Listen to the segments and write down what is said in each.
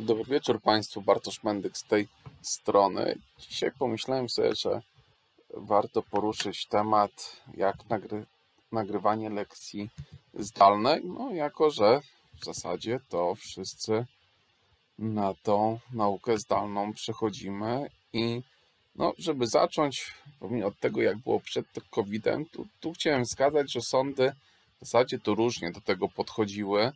Dobry wieczór Państwu, Bartosz Mendyk z tej strony. Dzisiaj pomyślałem sobie, że warto poruszyć temat jak nagry nagrywanie lekcji zdalnej, no jako że w zasadzie to wszyscy na tą naukę zdalną przechodzimy i no, żeby zacząć od tego, jak było przed COVID-em, tu, tu chciałem wskazać, że sądy w zasadzie to różnie do tego podchodziły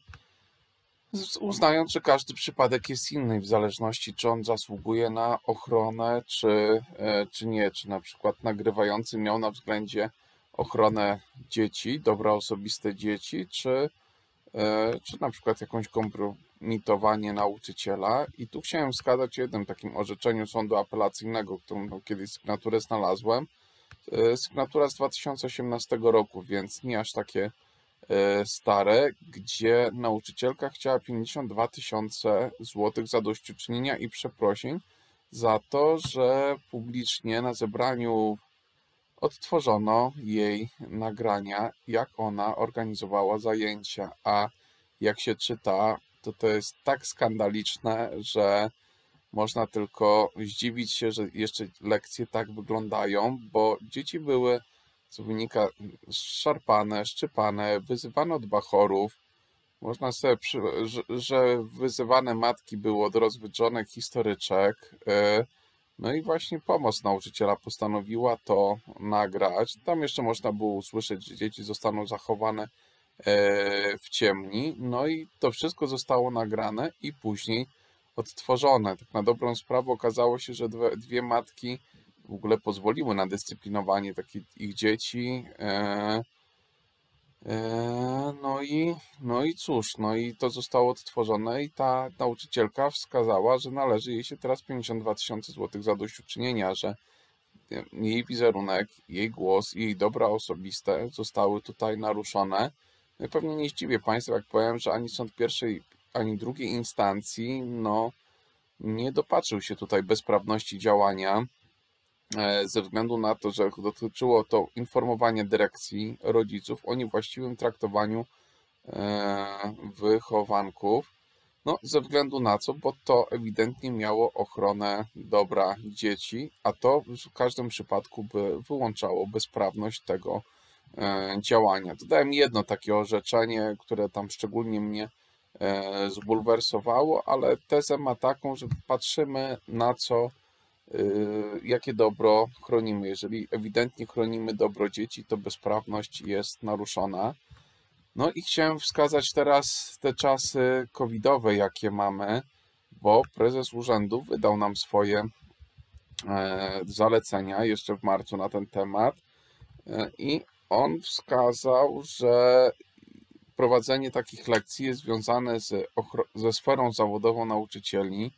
uznając, że każdy przypadek jest inny w zależności, czy on zasługuje na ochronę, czy, e, czy nie. Czy na przykład nagrywający miał na względzie ochronę dzieci, dobra osobiste dzieci, czy, e, czy na przykład jakąś kompromitowanie nauczyciela. I tu chciałem wskazać jednym takim orzeczeniu sądu apelacyjnego, którą kiedyś sygnaturę znalazłem. E, sygnatura z 2018 roku, więc nie aż takie stare, gdzie nauczycielka chciała 52 tysiące złotych zadośćuczynienia i przeprosin za to, że publicznie na zebraniu odtworzono jej nagrania, jak ona organizowała zajęcia, a jak się czyta, to to jest tak skandaliczne, że można tylko zdziwić się, że jeszcze lekcje tak wyglądają, bo dzieci były co wynika szarpane, szczypane, wyzywane od bachorów. Można sobie, przy, że, że wyzywane matki były od rozwydrzonych historyczek. E, no i właśnie pomoc nauczyciela postanowiła to nagrać. Tam jeszcze można było usłyszeć, że dzieci zostaną zachowane e, w ciemni. No i to wszystko zostało nagrane i później odtworzone. Tak na dobrą sprawę okazało się, że dwie matki w ogóle pozwoliły na dyscyplinowanie takich ich dzieci. E, e, no i, no i cóż, no i to zostało odtworzone i ta nauczycielka wskazała, że należy jej się teraz 52 tysiące złotych zadośćuczynienia, że jej wizerunek, jej głos, jej dobra osobiste zostały tutaj naruszone. No i pewnie nie zdziwię Państwa, jak powiem, że ani sąd pierwszej, ani drugiej instancji, no, nie dopatrzył się tutaj bezprawności działania E, ze względu na to, że dotyczyło to informowania dyrekcji rodziców o niewłaściwym traktowaniu e, wychowanków. No, ze względu na co, bo to ewidentnie miało ochronę dobra dzieci, a to w każdym przypadku by wyłączało bezprawność tego e, działania. Dodałem jedno takie orzeczenie, które tam szczególnie mnie zbulwersowało, ale tezę ma taką, że patrzymy na co jakie dobro chronimy. Jeżeli ewidentnie chronimy dobro dzieci, to bezprawność jest naruszona. No i chciałem wskazać teraz te czasy covidowe, jakie mamy, bo prezes urzędu wydał nam swoje e, zalecenia jeszcze w marcu na ten temat e, i on wskazał, że prowadzenie takich lekcji jest związane z ze sferą zawodową nauczycieli,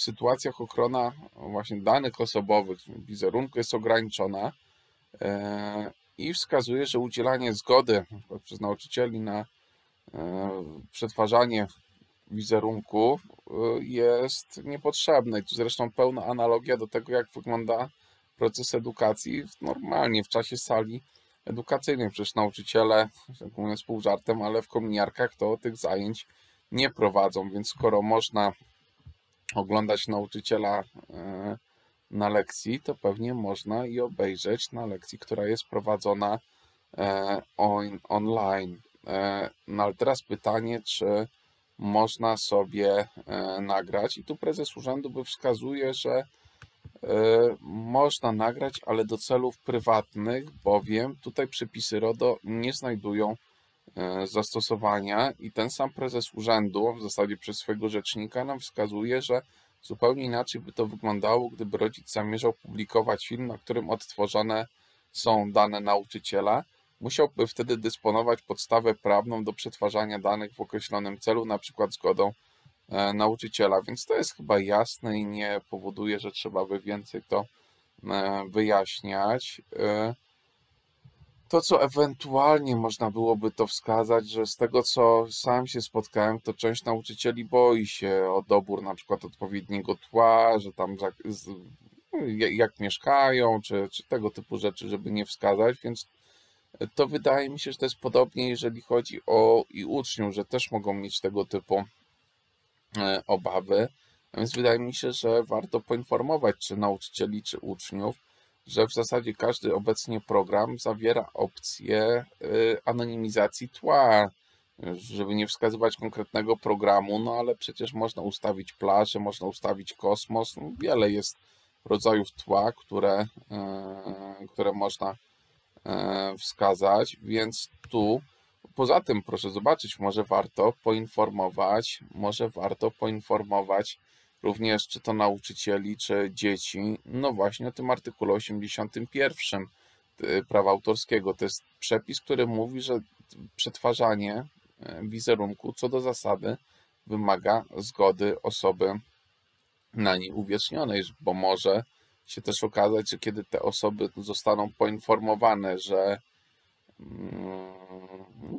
sytuacjach ochrona właśnie danych osobowych, wizerunku jest ograniczona e, i wskazuje, że udzielanie zgody przez nauczycieli na e, przetwarzanie wizerunku e, jest niepotrzebne. I tu zresztą pełna analogia do tego, jak wygląda proces edukacji normalnie w czasie sali edukacyjnej. Przecież nauczyciele, tak mówiąc pół żartem, ale w kominiarkach to tych zajęć nie prowadzą, więc skoro można oglądać nauczyciela e, na lekcji, to pewnie można i obejrzeć na lekcji, która jest prowadzona e, on, online. E, no ale teraz pytanie, czy można sobie nagrać, i tu prezes urzędu by wskazuje, że można nagrać, ale do celów prywatnych, bowiem tutaj przepisy RODO nie znajdują zastosowania i ten sam prezes urzędu, w zasadzie przez swojego rzecznika, nam wskazuje, że zupełnie inaczej by to wyglądało, gdyby rodzic zamierzał publikować film, na którym odtworzone są dane nauczyciela. Musiałby wtedy dysponować podstawę prawną do przetwarzania danych w określonym celu, na przykład zgodą e, nauczyciela, więc to jest chyba jasne i nie powoduje, że trzeba by więcej to e, wyjaśniać. To, co ewentualnie można byłoby to wskazać, że z tego, co sam się spotkałem, to część nauczycieli boi się o dobór na przykład odpowiedniego tła, że tam jak mieszkają, czy, czy tego typu rzeczy, żeby nie wskazać, więc to wydaje mi się, że to jest podobnie, jeżeli chodzi o i uczniów, że też mogą mieć tego typu e, obawy. A więc wydaje mi się, że warto poinformować czy nauczycieli, czy uczniów, że w zasadzie każdy obecnie program zawiera opcję y, anonimizacji tła, żeby nie wskazywać konkretnego programu, no ale przecież można ustawić plażę, można ustawić kosmos, no, wiele jest rodzajów tła, które, y, które można y, wskazać, więc tu poza tym proszę zobaczyć, może warto poinformować, może warto poinformować również czy to nauczycieli, czy dzieci, no właśnie o tym artykule 81 y, prawa autorskiego. To jest przepis, który mówi, że przetwarzanie y, wizerunku co do zasady wymaga zgody osoby na niej uwiecznionej, bo może się też okazać, że kiedy te osoby zostaną poinformowane, że mm,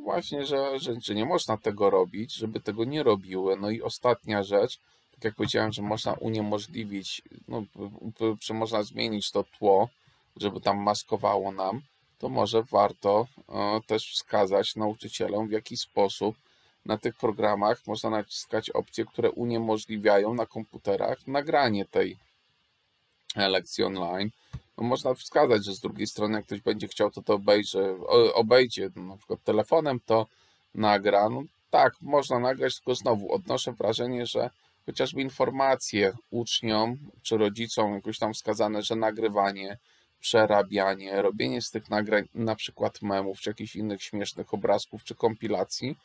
właśnie, że, że, że nie można tego robić, żeby tego nie robiły. No i ostatnia rzecz, tak jak powiedziałem, że można uniemożliwić, no, czy można zmienić to tło, żeby tam maskowało nam, to może warto e, też wskazać nauczycielom, w jaki sposób na tych programach można naciskać opcje, które uniemożliwiają na komputerach nagranie tej lekcji online. No można wskazać, że z drugiej strony, jak ktoś będzie chciał, to to obejrzy, obejdzie no, na przykład telefonem, to nagra. No, tak, można nagrać, tylko znowu odnoszę wrażenie, że chociażby informacje uczniom czy rodzicom jakoś tam wskazane, że nagrywanie, przerabianie, robienie z tych nagrań na przykład memów, czy jakichś innych śmiesznych obrazków, czy kompilacji,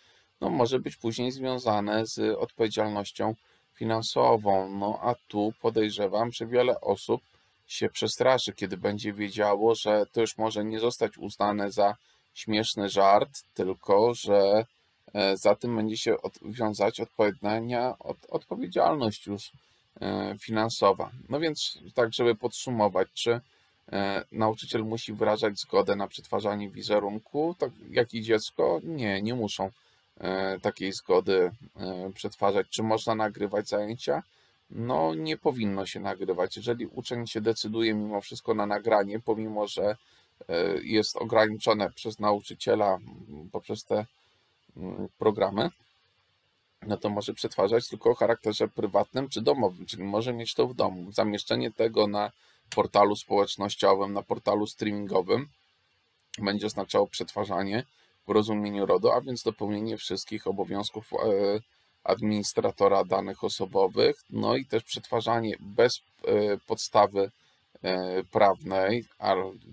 no może być później związane z odpowiedzialnością finansową. No a tu podejrzewam, że wiele osób się przestraszy, kiedy będzie wiedziało, że to już może nie zostać uznane za śmieszny żart, tylko że za tym będzie się wiązać odpowiednia od, odpowiedzialność już e, finansowa. No więc tak, żeby podsumować, czy e, nauczyciel musi wyrażać zgodę na przetwarzanie wizerunku, tak jak i dziecko? Nie, nie muszą takiej zgody przetwarzać. Czy można nagrywać zajęcia? No, nie powinno się nagrywać. Jeżeli uczeń się decyduje mimo wszystko na nagranie, pomimo że jest ograniczone przez nauczyciela poprzez te programy, no to może przetwarzać tylko o charakterze prywatnym czy domowym, czyli może mieć to w domu. Zamieszczenie tego na portalu społecznościowym, na portalu streamingowym będzie oznaczało przetwarzanie w rozumieniu RODO, a więc dopełnienie wszystkich obowiązków e, administratora danych osobowych, no i też przetwarzanie bez e, podstawy e, prawnej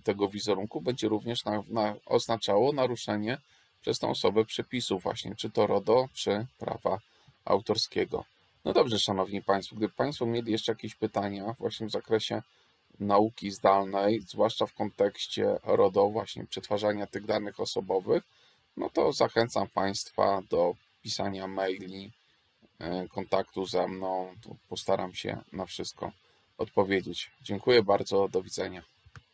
tego wizerunku będzie również na, na, oznaczało naruszenie przez tą osobę przepisów właśnie, czy to RODO, czy prawa autorskiego. No dobrze, Szanowni Państwo, gdyby Państwo mieli jeszcze jakieś pytania właśnie w zakresie nauki zdalnej, zwłaszcza w kontekście RODO, właśnie przetwarzania tych danych osobowych, no to zachęcam Państwa do pisania maili, e, kontaktu ze mną. Postaram się na wszystko odpowiedzieć. Dziękuję bardzo, do widzenia.